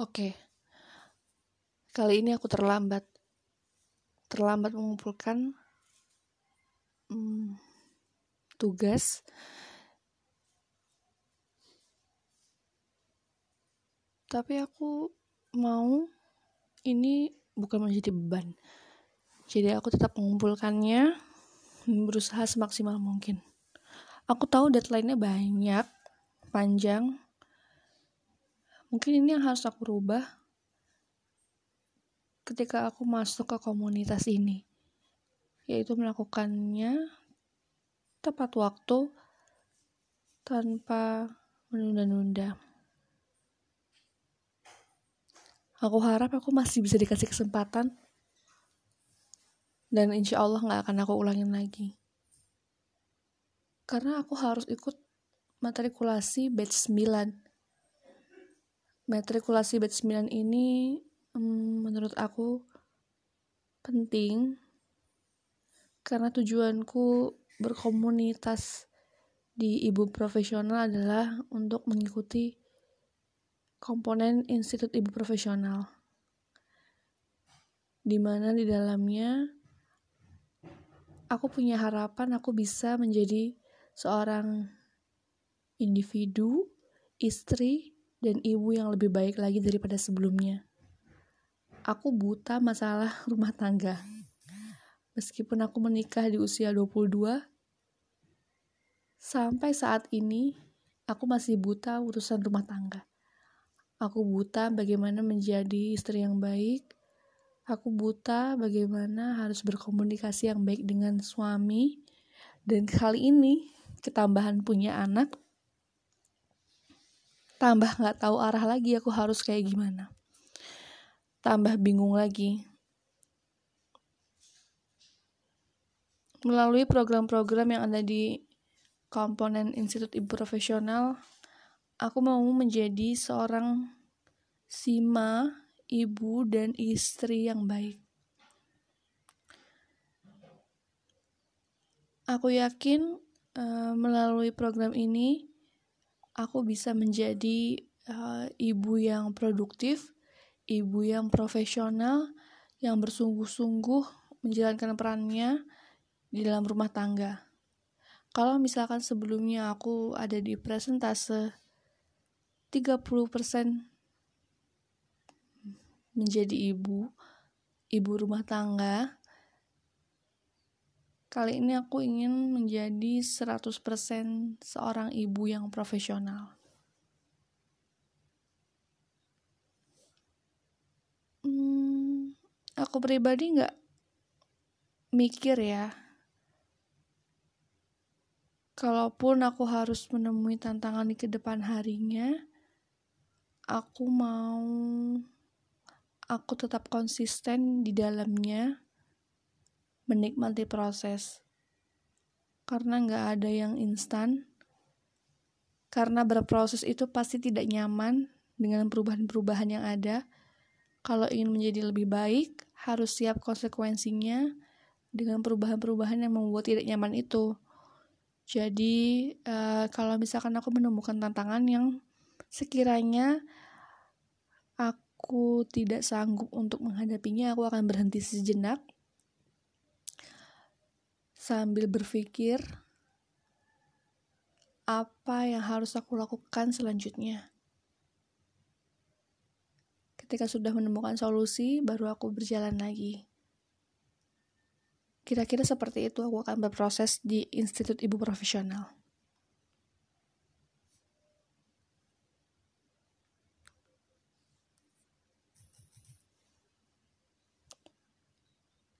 Oke, kali ini aku terlambat. Terlambat mengumpulkan hmm, tugas. Tapi aku mau ini bukan menjadi beban. Jadi aku tetap mengumpulkannya, berusaha semaksimal mungkin. Aku tahu deadline-nya banyak, panjang, mungkin ini yang harus aku rubah ketika aku masuk ke komunitas ini yaitu melakukannya tepat waktu tanpa menunda-nunda. Aku harap aku masih bisa dikasih kesempatan dan insya Allah nggak akan aku ulangin lagi. Karena aku harus ikut matrikulasi batch 9 matrikulasi batch 9 ini um, menurut aku penting karena tujuanku berkomunitas di ibu profesional adalah untuk mengikuti komponen Institut Ibu Profesional. Di mana di dalamnya aku punya harapan aku bisa menjadi seorang individu, istri, dan ibu yang lebih baik lagi daripada sebelumnya. Aku buta masalah rumah tangga. Meskipun aku menikah di usia 22, sampai saat ini aku masih buta urusan rumah tangga. Aku buta bagaimana menjadi istri yang baik. Aku buta bagaimana harus berkomunikasi yang baik dengan suami. Dan kali ini, ketambahan punya anak, tambah nggak tahu arah lagi aku harus kayak gimana tambah bingung lagi melalui program-program yang ada di komponen Institut Ibu Profesional aku mau menjadi seorang sima, ibu, dan istri yang baik. Aku yakin uh, melalui program ini aku bisa menjadi uh, ibu yang produktif, ibu yang profesional, yang bersungguh-sungguh menjalankan perannya di dalam rumah tangga. Kalau misalkan sebelumnya aku ada di presentase 30% menjadi ibu, ibu rumah tangga, Kali ini aku ingin menjadi 100% seorang ibu yang profesional. Hmm, aku pribadi nggak mikir ya. Kalaupun aku harus menemui tantangan di ke depan harinya, aku mau aku tetap konsisten di dalamnya menikmati proses. Karena nggak ada yang instan. Karena berproses itu pasti tidak nyaman dengan perubahan-perubahan yang ada. Kalau ingin menjadi lebih baik harus siap konsekuensinya dengan perubahan-perubahan yang membuat tidak nyaman itu. Jadi uh, kalau misalkan aku menemukan tantangan yang sekiranya aku tidak sanggup untuk menghadapinya aku akan berhenti sejenak sambil berpikir apa yang harus aku lakukan selanjutnya. Ketika sudah menemukan solusi, baru aku berjalan lagi. Kira-kira seperti itu aku akan berproses di Institut Ibu Profesional.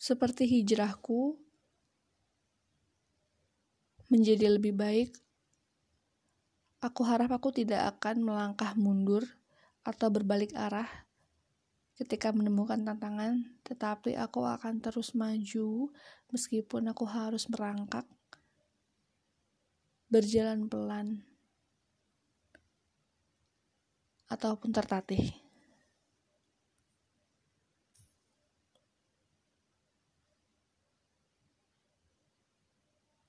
Seperti hijrahku, menjadi lebih baik, aku harap aku tidak akan melangkah mundur atau berbalik arah ketika menemukan tantangan, tetapi aku akan terus maju meskipun aku harus merangkak, berjalan pelan, ataupun tertatih.